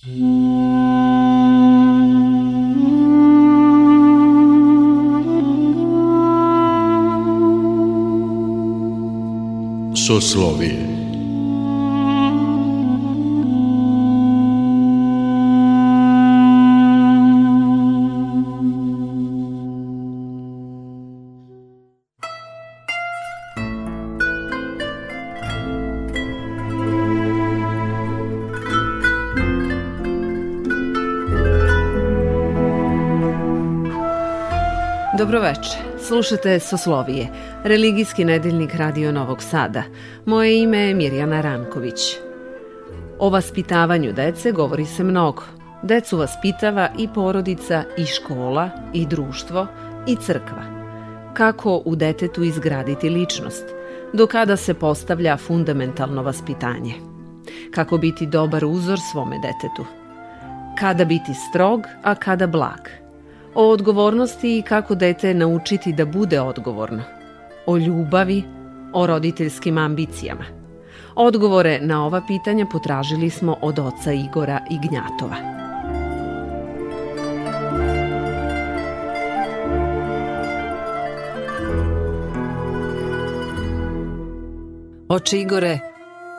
Soslovje Soslovije Dobroveče. Slušate Soslovije, religijski nedeljnik Radio Novog Sada. Moje ime je Mirjana Ranković. O vaspitavanju dece govori se mnogo. Decu vaspitava i porodica, i škola, i društvo, i crkva. Kako u detetu izgraditi ličnost? Do kada se postavlja fundamentalno vaspitanje? Kako biti dobar uzor svome detetu? Kada biti strog, a kada blag? O odgovornosti i kako dete naučiti da bude odgovorno, o ljubavi, o roditeljskim ambicijama. Odgovore na ova pitanja potražili smo od oca Igora Ignjatova. Oče Igore,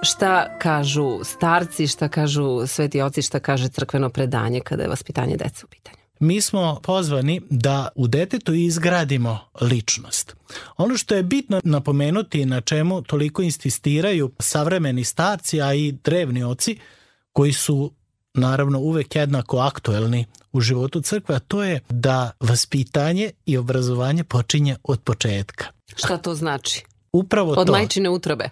šta kažu starci, šta kažu sveti oci, šta kaže crkveno predanje kada je vaspitanje deca u pitanju? Mi smo pozvani da u detetu izgradimo ličnost. Ono što je bitno napomenuti na čemu toliko insistiraju savremeni starci, a i drevni oci, koji su naravno uvek jednako aktuelni u životu crkve, a to je da vaspitanje i obrazovanje počinje od početka. Šta to znači? Upravo od to. Od majčine utrobe?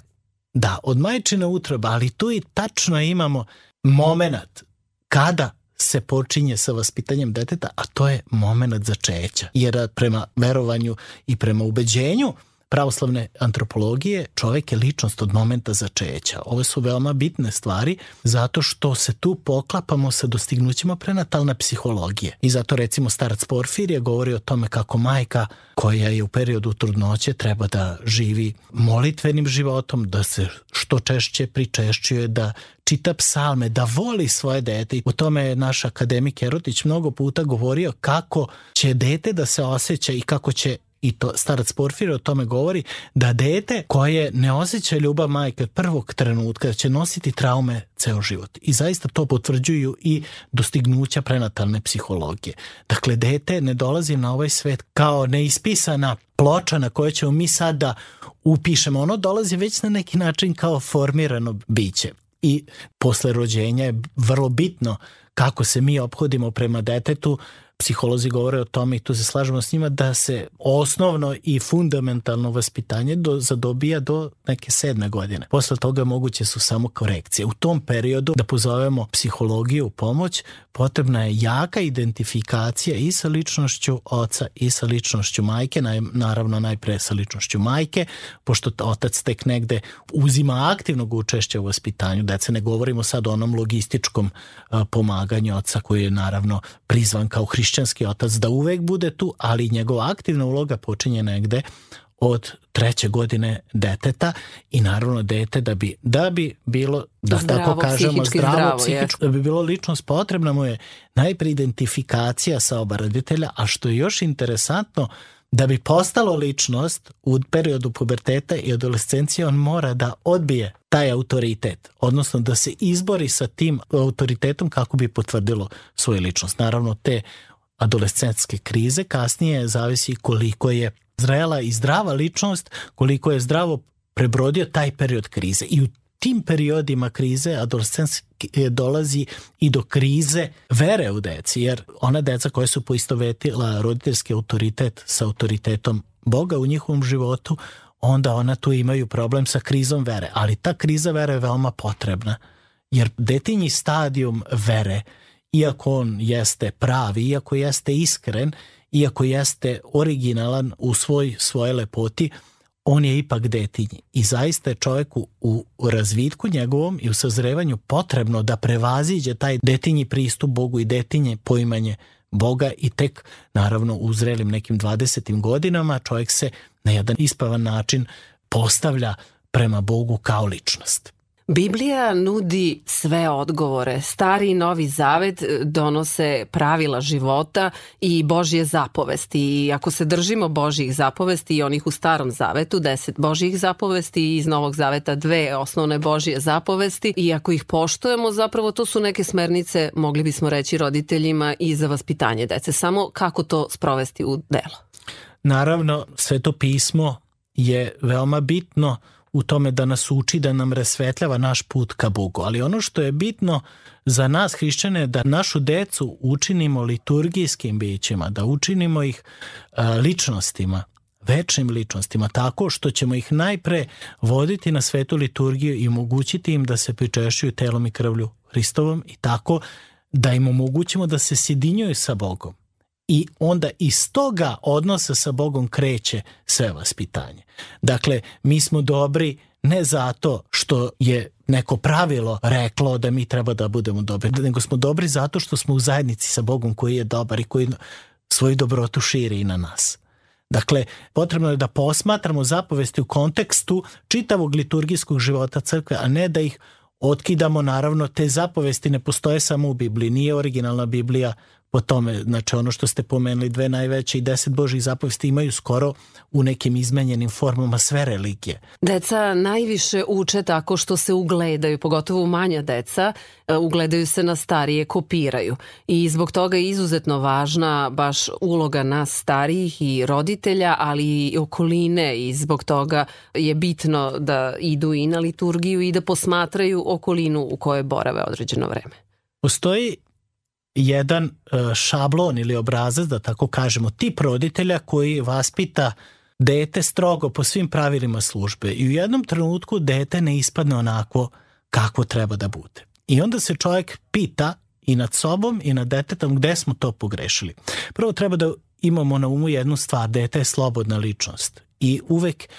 Da, od majčine utrobe, ali tu i tačno imamo moment kada se počinje sa vaspitanjem deteta, a to je moment začeća. Jer prema verovanju i prema ubeđenju pravoslavne antropologije čovek je ličnost od momenta začeća. Ove su veoma bitne stvari zato što se tu poklapamo sa dostignućima prenatalne psihologije. I zato recimo starac Porfirije govori o tome kako majka koja je u periodu trudnoće treba da živi molitvenim životom, da se što češće pričešćuje, da čita psalme, da voli svoje dete. U tome je naš akademik Erotić mnogo puta govorio kako će dete da se osjeća i kako će i to starac Porfir o tome govori, da dete koje ne osjeća ljubav majke prvog trenutka će nositi traume ceo život. I zaista to potvrđuju i dostignuća prenatalne psihologije. Dakle, dete ne dolazi na ovaj svet kao neispisana ploča na kojoj ćemo mi sad da upišemo. Ono dolazi već na neki način kao formirano biće. I posle rođenja je vrlo bitno kako se mi obhodimo prema detetu, psiholozi govore o tome i tu se slažemo s njima da se osnovno i fundamentalno vaspitanje do, zadobija do neke sedme godine. Posle toga moguće su samo korekcije. U tom periodu da pozovemo psihologiju u pomoć potrebna je jaka identifikacija i sa ličnošću oca i sa ličnošću majke, naj, naravno najpre sa ličnošću majke, pošto otac tek negde uzima aktivnog učešća u vaspitanju dece, ne govorimo sad o onom logističkom pomaganju oca koji je naravno prizvan kao hrišćanski otac da uvek bude tu, ali njegova aktivna uloga počinje negde od treće godine deteta i naravno dete da bi da bi bilo da zdravo, tako kažemo zdravo, zdravo psihičko da bi bilo ličnost potrebna mu je najpre identifikacija sa oba roditelja a što je još interesantno da bi postalo ličnost u periodu puberteta i adolescencije on mora da odbije taj autoritet, odnosno da se izbori sa tim autoritetom kako bi potvrdilo svoju ličnost. Naravno te adolescentske krize kasnije zavisi koliko je zrela i zdrava ličnost, koliko je zdravo prebrodio taj period krize. I u tim periodima krize adolescenske dolazi i do krize vere u deci, jer ona deca koja su poistovetila roditeljski autoritet sa autoritetom Boga u njihovom životu, onda ona tu imaju problem sa krizom vere. Ali ta kriza vere je veoma potrebna, jer detinji stadijum vere, iako on jeste pravi, iako jeste iskren, iako jeste originalan u svoj svoje lepoti, on je ipak detinji i zaista je čoveku u razvitku njegovom i u sazrevanju potrebno da prevaziđe taj detinji pristup Bogu i detinje poimanje Boga i tek naravno u zrelim nekim 20. godinama čovjek se na jedan ispravan način postavlja prema Bogu kao ličnost. Biblija nudi sve odgovore. Stari i novi zavet donose pravila života i Božje zapovesti. I ako se držimo Božjih zapovesti i onih u starom zavetu, deset Božjih zapovesti i iz novog zaveta dve osnovne Božje zapovesti i ako ih poštujemo, zapravo to su neke smernice, mogli bismo reći roditeljima i za vaspitanje dece. Samo kako to sprovesti u delo. Naravno, sveto pismo je veoma bitno u tome da nas uči, da nam resvetljava naš put ka Bogu. Ali ono što je bitno za nas hrišćane je da našu decu učinimo liturgijskim bićima, da učinimo ih ličnostima, večnim ličnostima, tako što ćemo ih najpre voditi na svetu liturgiju i omogućiti im da se pričešćuju telom i krvlju Hristovom i tako da im omogućimo da se sjedinjuju sa Bogom i onda iz toga odnosa sa Bogom kreće sve vaspitanje. Dakle, mi smo dobri ne zato što je neko pravilo reklo da mi treba da budemo dobri, nego smo dobri zato što smo u zajednici sa Bogom koji je dobar i koji svoju dobrotu širi i na nas. Dakle, potrebno je da posmatramo zapovesti u kontekstu čitavog liturgijskog života crkve, a ne da ih otkidamo, naravno, te zapovesti ne postoje samo u Bibliji, nije originalna Biblija po tome, znači ono što ste pomenuli, dve najveće i deset Božih zapovesti imaju skoro u nekim izmenjenim formama sve religije. Deca najviše uče tako što se ugledaju, pogotovo manja deca, e, ugledaju se na starije, kopiraju. I zbog toga je izuzetno važna baš uloga nas starijih i roditelja, ali i okoline i zbog toga je bitno da idu i na liturgiju i da posmatraju okolinu u kojoj borave određeno vreme. Postoji jedan e, šablon ili obrazac, da tako kažemo, tip roditelja koji vaspita dete strogo po svim pravilima službe i u jednom trenutku dete ne ispadne onako kako treba da bude. I onda se čovjek pita i nad sobom i nad detetom gde smo to pogrešili. Prvo treba da imamo na umu jednu stvar, dete je slobodna ličnost i uvek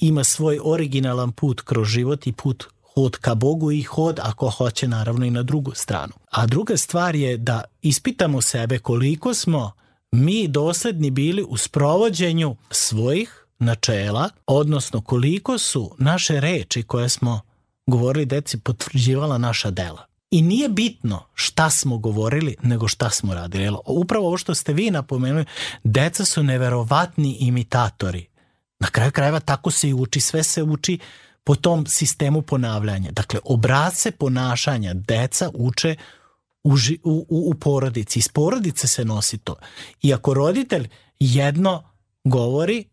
ima svoj originalan put kroz život i put hod ka Bogu i hod ako hoće naravno i na drugu stranu. A druga stvar je da ispitamo sebe koliko smo mi dosledni bili u sprovođenju svojih načela, odnosno koliko su naše reči koje smo govorili deci potvrđivala naša dela. I nije bitno šta smo govorili, nego šta smo radili. Upravo ovo što ste vi napomenuli, deca su neverovatni imitatori. Na kraju krajeva tako se i uči, sve se uči po tom sistemu ponavljanja. Dakle, obrace ponašanja deca uče u, u, u porodici. Iz porodice se nosi to. I ako roditelj jedno govori,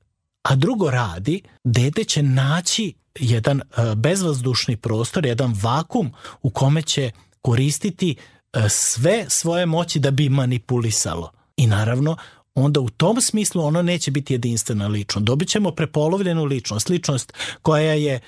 a drugo radi, dete će naći jedan uh, bezvazdušni prostor, jedan vakum u kome će koristiti uh, sve svoje moći da bi manipulisalo. I naravno, onda u tom smislu ono neće biti jedinstvena ličnost. Dobit ćemo prepolovljenu ličnost, ličnost koja je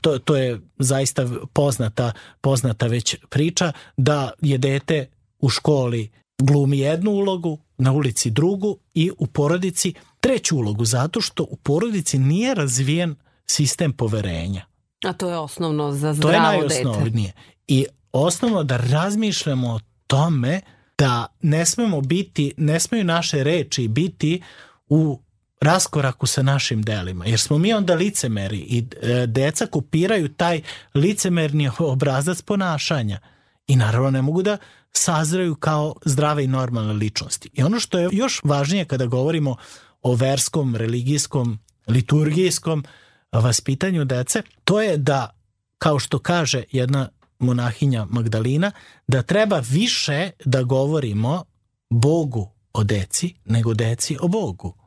to, to je zaista poznata, poznata već priča, da je dete u školi glumi jednu ulogu, na ulici drugu i u porodici treću ulogu, zato što u porodici nije razvijen sistem poverenja. A to je osnovno za zdravo dete. To je najosnovnije. Dete. I osnovno da razmišljamo o tome da ne smemo biti, ne smeju naše reči biti u raskoraku sa našim delima, jer smo mi onda licemeri i e, deca kopiraju taj licemerni obrazac ponašanja i naravno ne mogu da sazraju kao zdrave i normalne ličnosti. I ono što je još važnije kada govorimo o verskom, religijskom, liturgijskom vaspitanju dece, to je da, kao što kaže jedna monahinja Magdalina, da treba više da govorimo Bogu o deci nego deci o Bogu.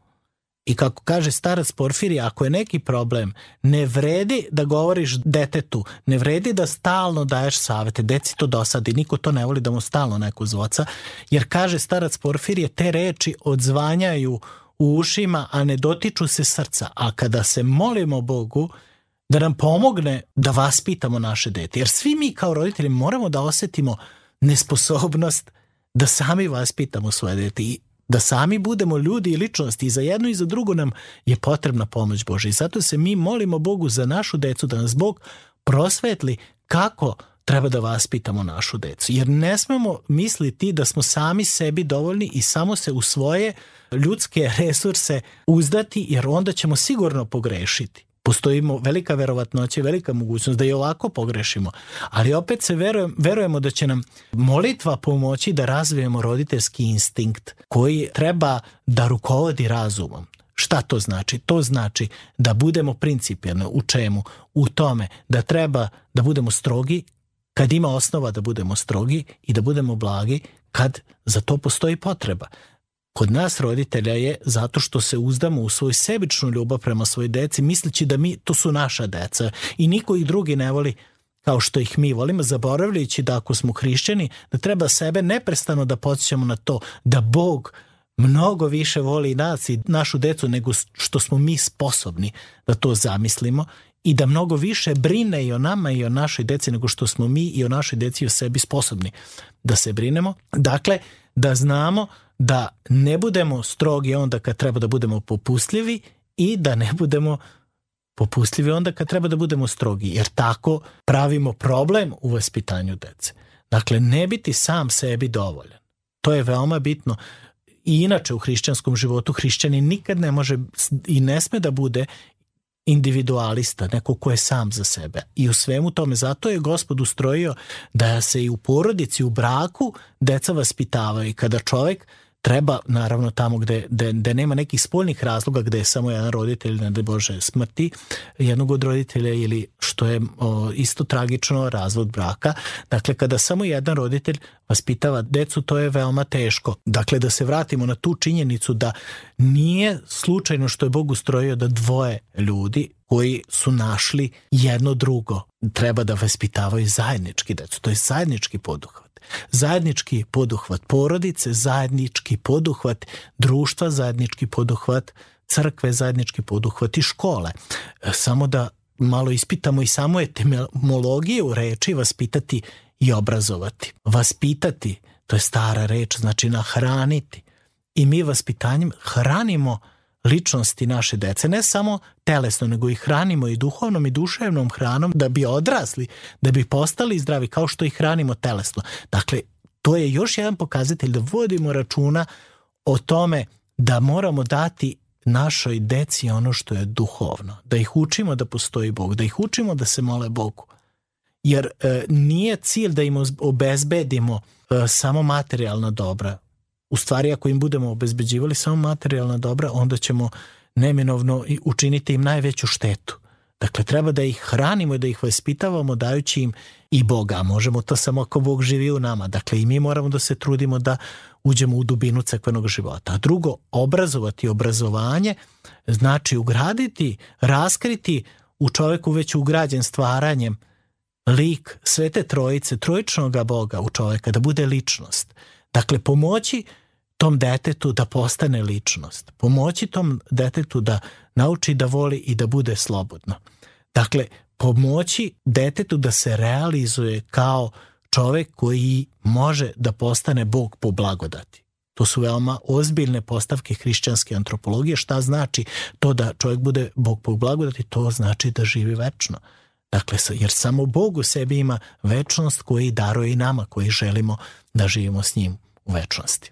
I kako kaže starac Porfiri, ako je neki problem, ne vredi da govoriš detetu, ne vredi da stalno daješ savete, deci to dosadi, niko to ne voli da mu stalno neko zvoca, jer kaže starac Porfirije, te reči odzvanjaju u ušima, a ne dotiču se srca. A kada se molimo Bogu, da nam pomogne da vaspitamo naše dete. Jer svi mi kao roditelji moramo da osetimo nesposobnost da sami vaspitamo svoje dete. Da sami budemo ljudi i ličnosti i za jedno i za drugo nam je potrebna pomoć Božja. I zato se mi molimo Bogu za našu decu, da nas Bog prosvetli kako treba da vaspitamo našu decu. Jer ne smemo misliti da smo sami sebi dovoljni i samo se u svoje ljudske resurse uzdati, jer onda ćemo sigurno pogrešiti Postoji velika verovatnoća i velika mogućnost da i ovako pogrešimo. Ali opet se verujem, verujemo da će nam molitva pomoći da razvijemo roditeljski instinkt koji treba da rukovodi razumom. Šta to znači? To znači da budemo principijalni u čemu? U tome da treba da budemo strogi kad ima osnova da budemo strogi i da budemo blagi kad za to postoji potreba. Kod nas roditelja je zato što se uzdamo u svoju sebičnu ljubav prema svojoj deci, misleći da mi, to su naša deca i niko ih drugi ne voli kao što ih mi volimo, zaboravljajući da ako smo hrišćani, da treba sebe neprestano da podsjećamo na to da Bog mnogo više voli nas i našu decu nego što smo mi sposobni da to zamislimo i da mnogo više brine i o nama i o našoj deci nego što smo mi i o našoj deci i o sebi sposobni da se brinemo. Dakle, da znamo da ne budemo strogi onda kad treba da budemo popustljivi i da ne budemo popustljivi onda kad treba da budemo strogi, jer tako pravimo problem u vaspitanju dece. Dakle, ne biti sam sebi dovoljan. To je veoma bitno. I inače u hrišćanskom životu hrišćanin nikad ne može i ne sme da bude individualista, neko ko je sam za sebe. I u svemu tome, zato je gospod ustrojio da se i u porodici, u braku deca vaspitavaju i kada čovek treba naravno tamo gde, gde, gde nema nekih spoljnih razloga gde je samo jedan roditelj ne da Bože smrti jednog od roditelja ili što je o, isto tragično razvod braka. Dakle kada samo jedan roditelj vaspitava decu to je veoma teško. Dakle da se vratimo na tu činjenicu da nije slučajno što je Bog ustrojio da dvoje ljudi koji su našli jedno drugo treba da vaspitavaju zajednički decu. To je zajednički poduhvat Zajednički poduhvat porodice, zajednički poduhvat društva, zajednički poduhvat crkve, zajednički poduhvat i škole. E, samo da malo ispitamo i samo etimologiju reči vaspitati i obrazovati. Vaspitati, to je stara reč, znači nahraniti. I mi vaspitanjem hranimo ličnosti naše dece, ne samo telesno, nego i hranimo i duhovnom i duševnom hranom da bi odrasli, da bi postali zdravi kao što ih hranimo telesno. Dakle, to je još jedan pokazatelj da vodimo računa o tome da moramo dati našoj deci ono što je duhovno, da ih učimo da postoji Bog, da ih učimo da se mole Bogu. Jer e, nije cilj da im obezbedimo e, samo materijalna dobra, u stvari ako im budemo obezbeđivali samo materijalna dobra, onda ćemo neminovno učiniti im najveću štetu. Dakle, treba da ih hranimo i da ih vaspitavamo dajući im i Boga. Možemo to samo ako Bog živi u nama. Dakle, i mi moramo da se trudimo da uđemo u dubinu crkvenog života. A drugo, obrazovati obrazovanje znači ugraditi, raskriti u čoveku već ugrađen stvaranjem lik svete trojice, trojičnog Boga u čoveka, da bude ličnost. Dakle, pomoći tom detetu da postane ličnost. Pomoći tom detetu da nauči da voli i da bude slobodno. Dakle, pomoći detetu da se realizuje kao čovek koji može da postane Bog po blagodati. To su veoma ozbiljne postavke hrišćanske antropologije. Šta znači to da čovjek bude Bog po blagodati? To znači da živi večno. Dakle, jer samo Bog u sebi ima večnost koji daruje i nama, koji želimo da živimo s njim u večnosti.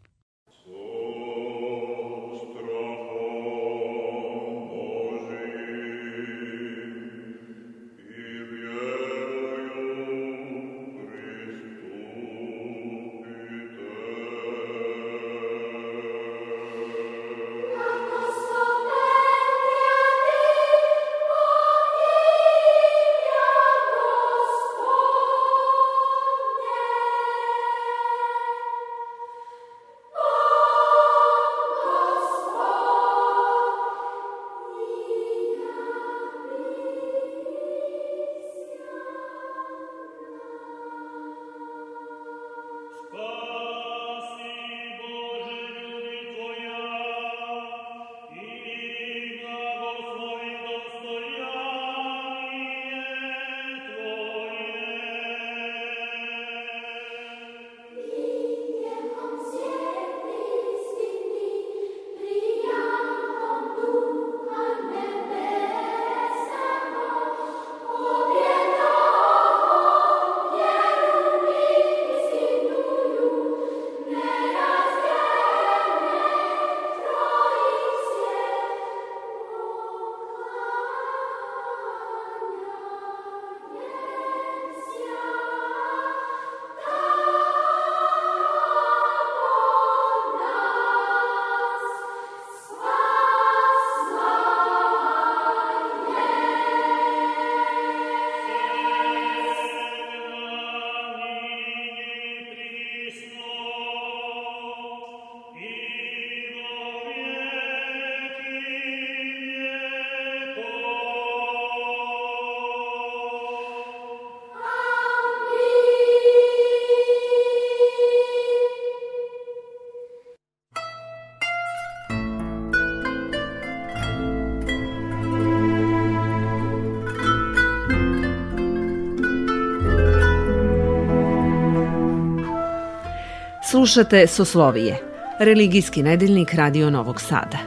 Slušate Soslovije, religijski nedeljnik Radio Novog Sada.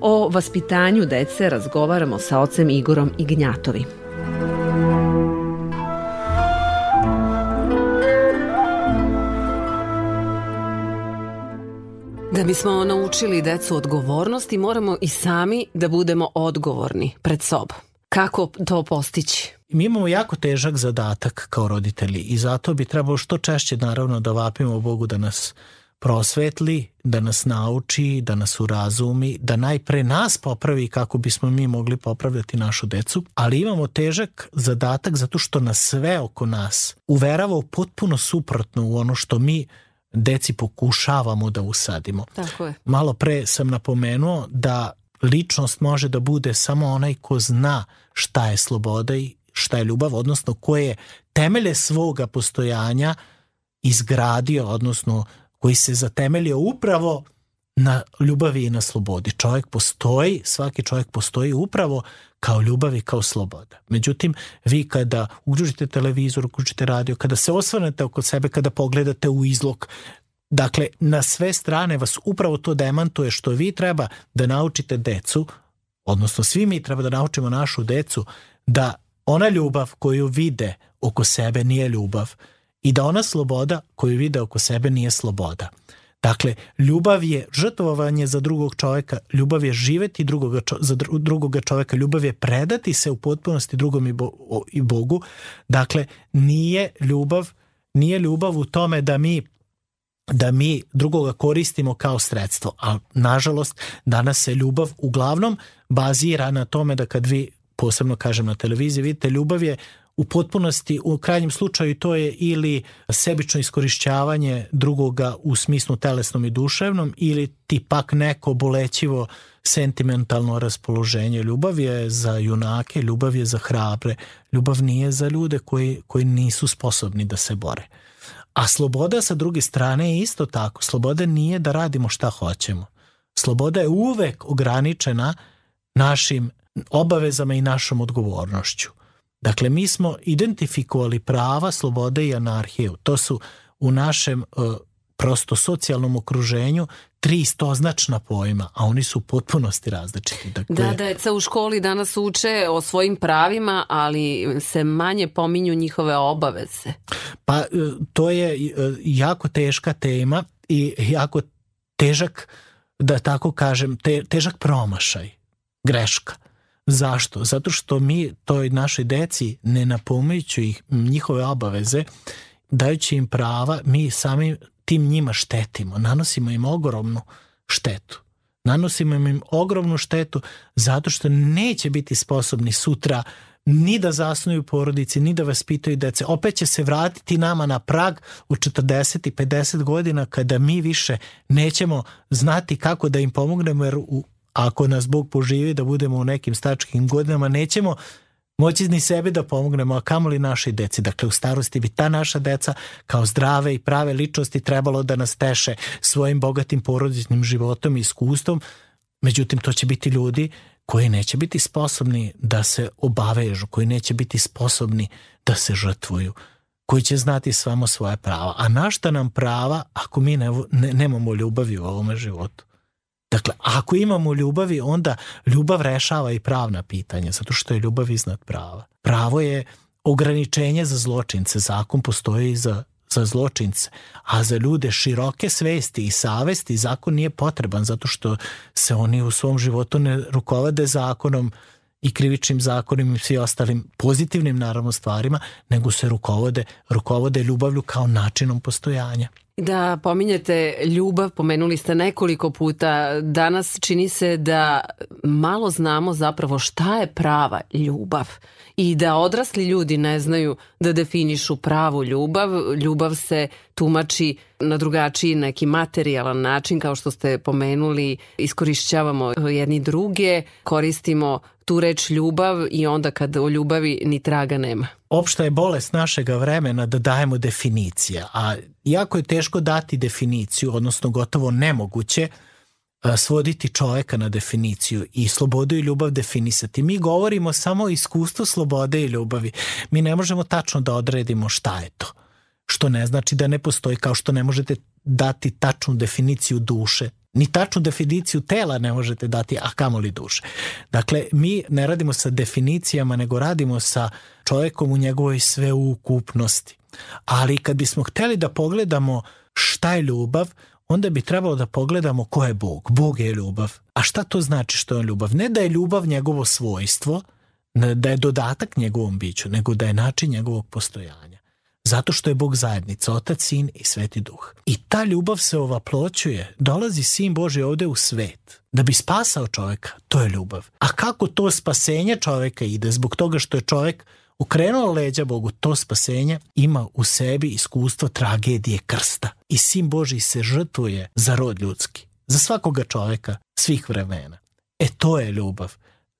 O vaspitanju dece razgovaramo sa ocem Igorom Ignjatovi. Da bismo naučili decu odgovornosti, moramo i sami da budemo odgovorni pred sobom. Kako to postići? Mi imamo jako težak zadatak kao roditelji i zato bi trebalo što češće naravno da vapimo Bogu da nas prosvetli, da nas nauči, da nas urazumi, da najpre nas popravi kako bismo mi mogli popravljati našu decu, ali imamo težak zadatak zato što nas sve oko nas uverava potpuno suprotno u ono što mi deci pokušavamo da usadimo. Tako je. Malo pre sam napomenuo da ličnost može da bude samo onaj ko zna šta je sloboda i šta je ljubav, odnosno ko je temelje svoga postojanja izgradio, odnosno koji se zatemeljio upravo na ljubavi i na slobodi. Čovjek postoji, svaki čovjek postoji upravo kao ljubav i kao sloboda. Međutim, vi kada uključite televizor, uključite radio, kada se osvrnete oko sebe, kada pogledate u izlog, dakle, na sve strane vas upravo to demantuje što vi treba da naučite decu, odnosno svi mi treba da naučimo našu decu da ona ljubav koju vide oko sebe nije ljubav i da ona sloboda koju vide oko sebe nije sloboda. Dakle, ljubav je žrtvovanje za drugog čoveka, ljubav je živeti drugoga čo, za drugoga čoveka, ljubav je predati se u potpunosti drugom i, bo, i Bogu. Dakle, nije ljubav, nije ljubav u tome da mi da mi drugoga koristimo kao sredstvo, a nažalost danas se ljubav uglavnom bazira na tome da kad vi posebno kažem na televiziji, vidite ljubav je u potpunosti, u krajnjem slučaju to je ili sebično iskorišćavanje drugoga u smislu telesnom i duševnom ili ti pak neko bolećivo sentimentalno raspoloženje. Ljubav je za junake, ljubav je za hrabre, ljubav nije za ljude koji, koji nisu sposobni da se bore. A sloboda sa druge strane je isto tako. Sloboda nije da radimo šta hoćemo. Sloboda je uvek ograničena našim obavezama i našom odgovornošću. Dakle, mi smo identifikovali prava, slobode i anarhiju. To su u našem uh, prosto socijalnom okruženju tri stoznačna pojma, a oni su u potpunosti različiti. Dakle, da, deca u školi danas uče o svojim pravima, ali se manje pominju njihove obaveze. Pa e, to je e, jako teška tema i jako težak, da tako kažem, te, težak promašaj, greška. Zašto? Zato što mi toj našoj deci ne napomeću ih njihove obaveze, dajući im prava, mi sami tim njima štetimo, nanosimo im ogromnu štetu. Nanosimo im ogromnu štetu zato što neće biti sposobni sutra ni da zasnuju porodici, ni da vaspitaju dece. Opet će se vratiti nama na prag u 40 i 50 godina kada mi više nećemo znati kako da im pomognemo jer u ako nas Bog poživi da budemo u nekim stačkim godinama, nećemo moći ni sebi da pomognemo, a kamoli našoj deci. Dakle, u starosti bi ta naša deca kao zdrave i prave ličnosti trebalo da nas teše svojim bogatim porodičnim životom i iskustvom. Međutim, to će biti ljudi koji neće biti sposobni da se obavežu, koji neće biti sposobni da se žrtvuju, koji će znati samo svoje prava. A našta nam prava ako mi ne, ne, nemamo ljubavi u ovome životu? Dakle, ako imamo ljubavi, onda ljubav rešava i pravna pitanja, zato što je ljubav iznad prava. Pravo je ograničenje za zločince, zakon postoji za za zločince, a za ljude široke svesti i savesti zakon nije potreban zato što se oni u svom životu ne rukovode zakonom i krivičnim zakonom i svi ostalim pozitivnim naravno stvarima, nego se rukovode, rukovode ljubavlju kao načinom postojanja. Da pominjete ljubav, pomenuli ste nekoliko puta. Danas čini se da malo znamo zapravo šta je prava ljubav i da odrasli ljudi ne znaju da definišu pravu ljubav. Ljubav se tumači na drugačiji neki materijalan način, kao što ste pomenuli, iskorišćavamo jedni druge, koristimo tu reč ljubav i onda kad o ljubavi ni traga nema. Opšta je bolest našega vremena da dajemo definicije, a jako je teško dati definiciju, odnosno gotovo nemoguće svoditi čoveka na definiciju i slobodu i ljubav definisati. Mi govorimo samo o iskustvu slobode i ljubavi. Mi ne možemo tačno da odredimo šta je to. Što ne znači da ne postoji, kao što ne možete dati tačnu definiciju duše. Ni tačnu definiciju tela ne možete dati, a kamoli duše. Dakle, mi ne radimo sa definicijama, nego radimo sa čovjekom u njegovoj sveukupnosti. Ali kad bismo hteli da pogledamo šta je ljubav, onda bi trebalo da pogledamo ko je Bog. Bog je ljubav. A šta to znači što je ljubav? Ne da je ljubav njegovo svojstvo, da je dodatak njegovom biću, nego da je način njegovog postojanja. Zato što je Bog zajednica, Otac, Sin i Sveti Duh. I ta ljubav se ovaploćuje. Dolazi Sin Boži ovde u svet da bi spasao čoveka. To je ljubav. A kako to spasenje čoveka ide? Zbog toga što je čovek okrenuo leđa Bogu, to spasenje ima u sebi iskustvo tragedije krsta. I Sin Boži se žrtvuje za rod ljudski. Za svakoga čoveka svih vremena. E to je ljubav.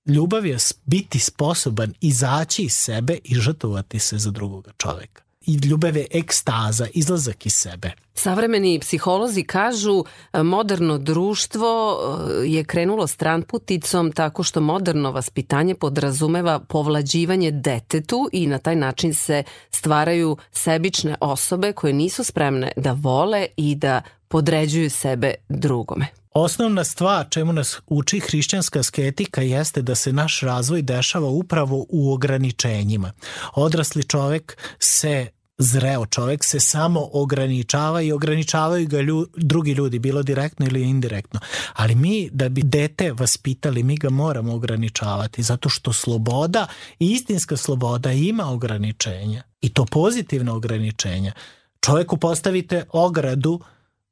Ljubav je biti sposoban izaći iz sebe i žrtvovati se za drugoga čoveka. I ljubav je ekstaza, izlazak iz sebe. Savremeni psiholozi kažu e, moderno društvo e, je krenulo stranputicom tako što moderno vaspitanje podrazumeva povlađivanje detetu i na taj način se stvaraju sebične osobe koje nisu spremne da vole i da podređuju sebe drugome. Osnovna stvar čemu nas uči hrišćanska sketika jeste da se naš razvoj dešava upravo u ograničenjima. Odrasli čovek se zreo čovek se samo ograničava i ograničavaju ga lju, drugi ljudi, bilo direktno ili indirektno. Ali mi da bi dete vaspitali, mi ga moramo ograničavati zato što sloboda istinska sloboda ima ograničenja i to pozitivna ograničenja. Čoveku postavite ogradu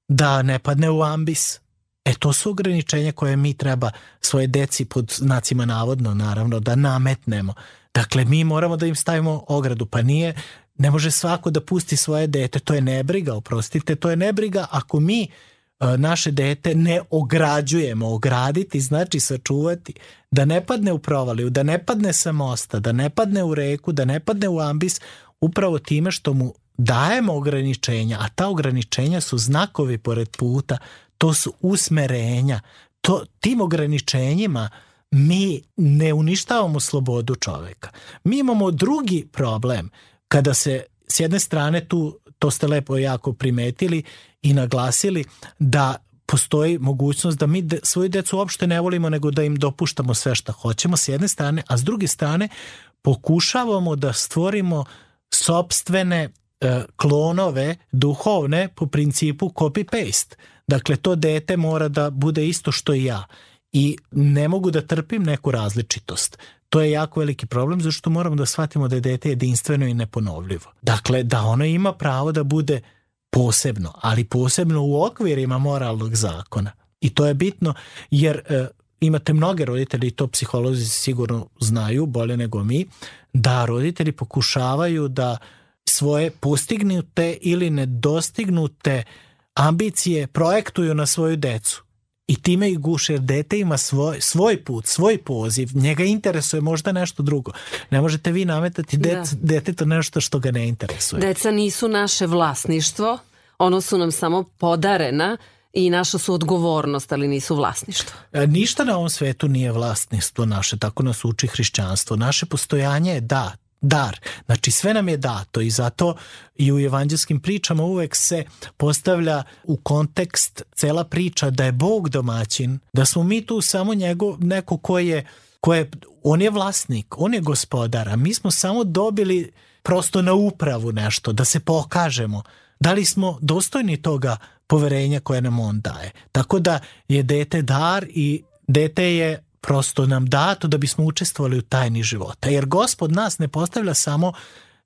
da ne padne u ambis, E to su ograničenja koje mi treba svoje deci pod znacima navodno naravno da nametnemo. Dakle, mi moramo da im stavimo ogradu, pa nije, ne može svako da pusti svoje dete, to je nebriga, oprostite, to je nebriga ako mi e, naše dete ne ograđujemo, ograditi znači sačuvati, da ne padne u provaliju, da ne padne sa mosta, da ne padne u reku, da ne padne u ambis, upravo time što mu dajemo ograničenja, a ta ograničenja su znakovi pored puta, to su usmerenja. To, tim ograničenjima mi ne uništavamo slobodu čoveka. Mi imamo drugi problem kada se s jedne strane tu, to ste lepo jako primetili i naglasili, da postoji mogućnost da mi de, svoju decu uopšte ne volimo nego da im dopuštamo sve što hoćemo s jedne strane, a s druge strane pokušavamo da stvorimo sobstvene e, klonove duhovne po principu copy-paste. Dakle, to dete mora da bude isto što i ja i ne mogu da trpim neku različitost. To je jako veliki problem zato što moramo da shvatimo da je dete jedinstveno i neponovljivo. Dakle, da ono ima pravo da bude posebno, ali posebno u okvirima moralnog zakona. I to je bitno jer e, imate mnoge roditelji, to psiholozi sigurno znaju bolje nego mi, da roditelji pokušavaju da svoje postignute ili nedostignute ambicije projektuju na svoju decu. I time ih guše jer dete ima svoj, svoj put, svoj poziv, njega interesuje možda nešto drugo. Ne možete vi nametati dec, da. detetu nešto što ga ne interesuje. Deca nisu naše vlasništvo, ono su nam samo podarena i naša su odgovornost, ali nisu vlasništvo. E, ništa na ovom svetu nije vlasništvo naše, tako nas uči hrišćanstvo. Naše postojanje je da, dar. Znači sve nam je dato i zato i u evanđelskim pričama uvek se postavlja u kontekst cela priča da je Bog domaćin, da smo mi tu samo njegov, neko ko je, ko je, on je vlasnik, on je gospodar, a mi smo samo dobili prosto na upravu nešto, da se pokažemo. Da li smo dostojni toga poverenja koje nam on daje. Tako da je dete dar i dete je prosto nam dato da bismo učestvovali u tajni života. Jer gospod nas ne postavlja samo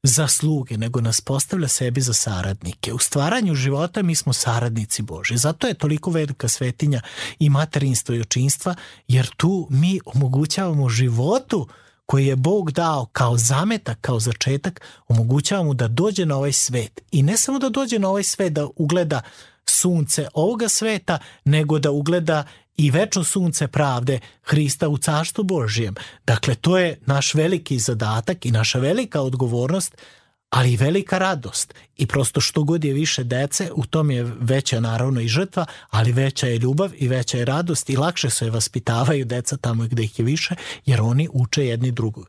za sluge, nego nas postavlja sebi za saradnike. U stvaranju života mi smo saradnici Boži. Zato je toliko velika svetinja i materinstvo i očinstva, jer tu mi omogućavamo životu koji je Bog dao kao zametak, kao začetak, omogućavamo da dođe na ovaj svet. I ne samo da dođe na ovaj svet da ugleda sunce ovoga sveta, nego da ugleda i večno sunce pravde Hrista u carstvu Božijem. Dakle, to je naš veliki zadatak i naša velika odgovornost, ali i velika radost. I prosto što god je više dece, u tom je veća naravno i žrtva, ali veća je ljubav i veća je radost i lakše se vaspitavaju deca tamo gde ih je više, jer oni uče jedni drugog.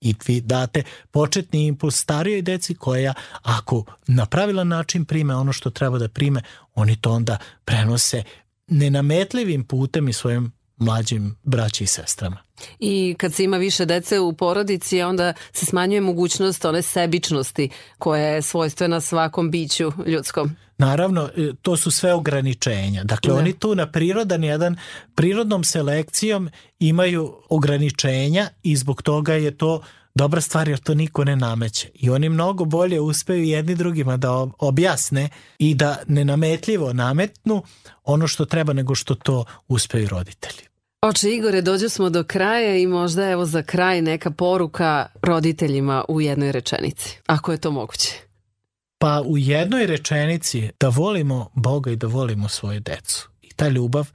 i vi date početni impuls starijoj deci koja ako na pravilan način prime ono što treba da prime, oni to onda prenose nenametljivim putem i svojim mlađim braći i sestrama. I kad se ima više dece u porodici, onda se smanjuje mogućnost one sebičnosti koja je svojstvena svakom biću ljudskom. Naravno, e, to su sve ograničenja. Dakle, ne. oni tu na prirodan jedan, prirodnom selekcijom imaju ograničenja i zbog toga je to dobra stvar jer to niko ne nameće. I oni mnogo bolje uspeju jedni drugima da objasne i da nenametljivo nametnu ono što treba nego što to uspeju roditelji. Oče Igore, dođu smo do kraja i možda evo za kraj neka poruka roditeljima u jednoj rečenici, ako je to moguće. Pa u jednoj rečenici da volimo Boga i da volimo svoju decu. I ta ljubav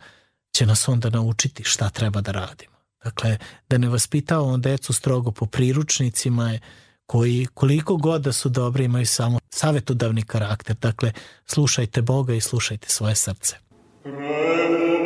će nas onda naučiti šta treba da radimo. Dakle, da ne vaspitavamo decu strogo po priručnicima koji koliko god da su dobri imaju samo savetodavni karakter. Dakle, slušajte Boga i slušajte svoje srce. U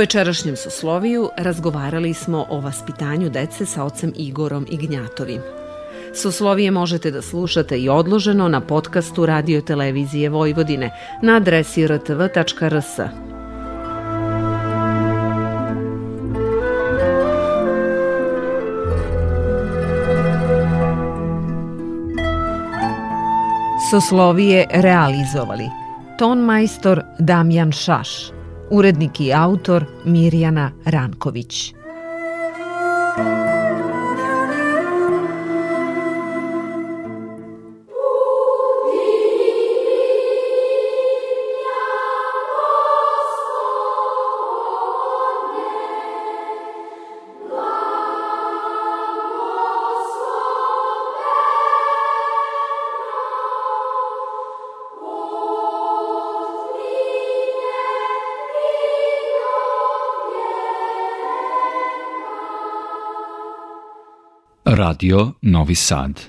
večerašnjem Sosloviju razgovarali smo o vaspitanju dece sa ocem Igorom Ignjatovim. Soslovije možete da slušate i odloženo na podcastu Radio Televizije Vojvodine na adresi rtv.rs. Soslovije realizovali Ton majstor Damjan Šaš Urednik i autor Mirjana Ranković. Radio Novi Sad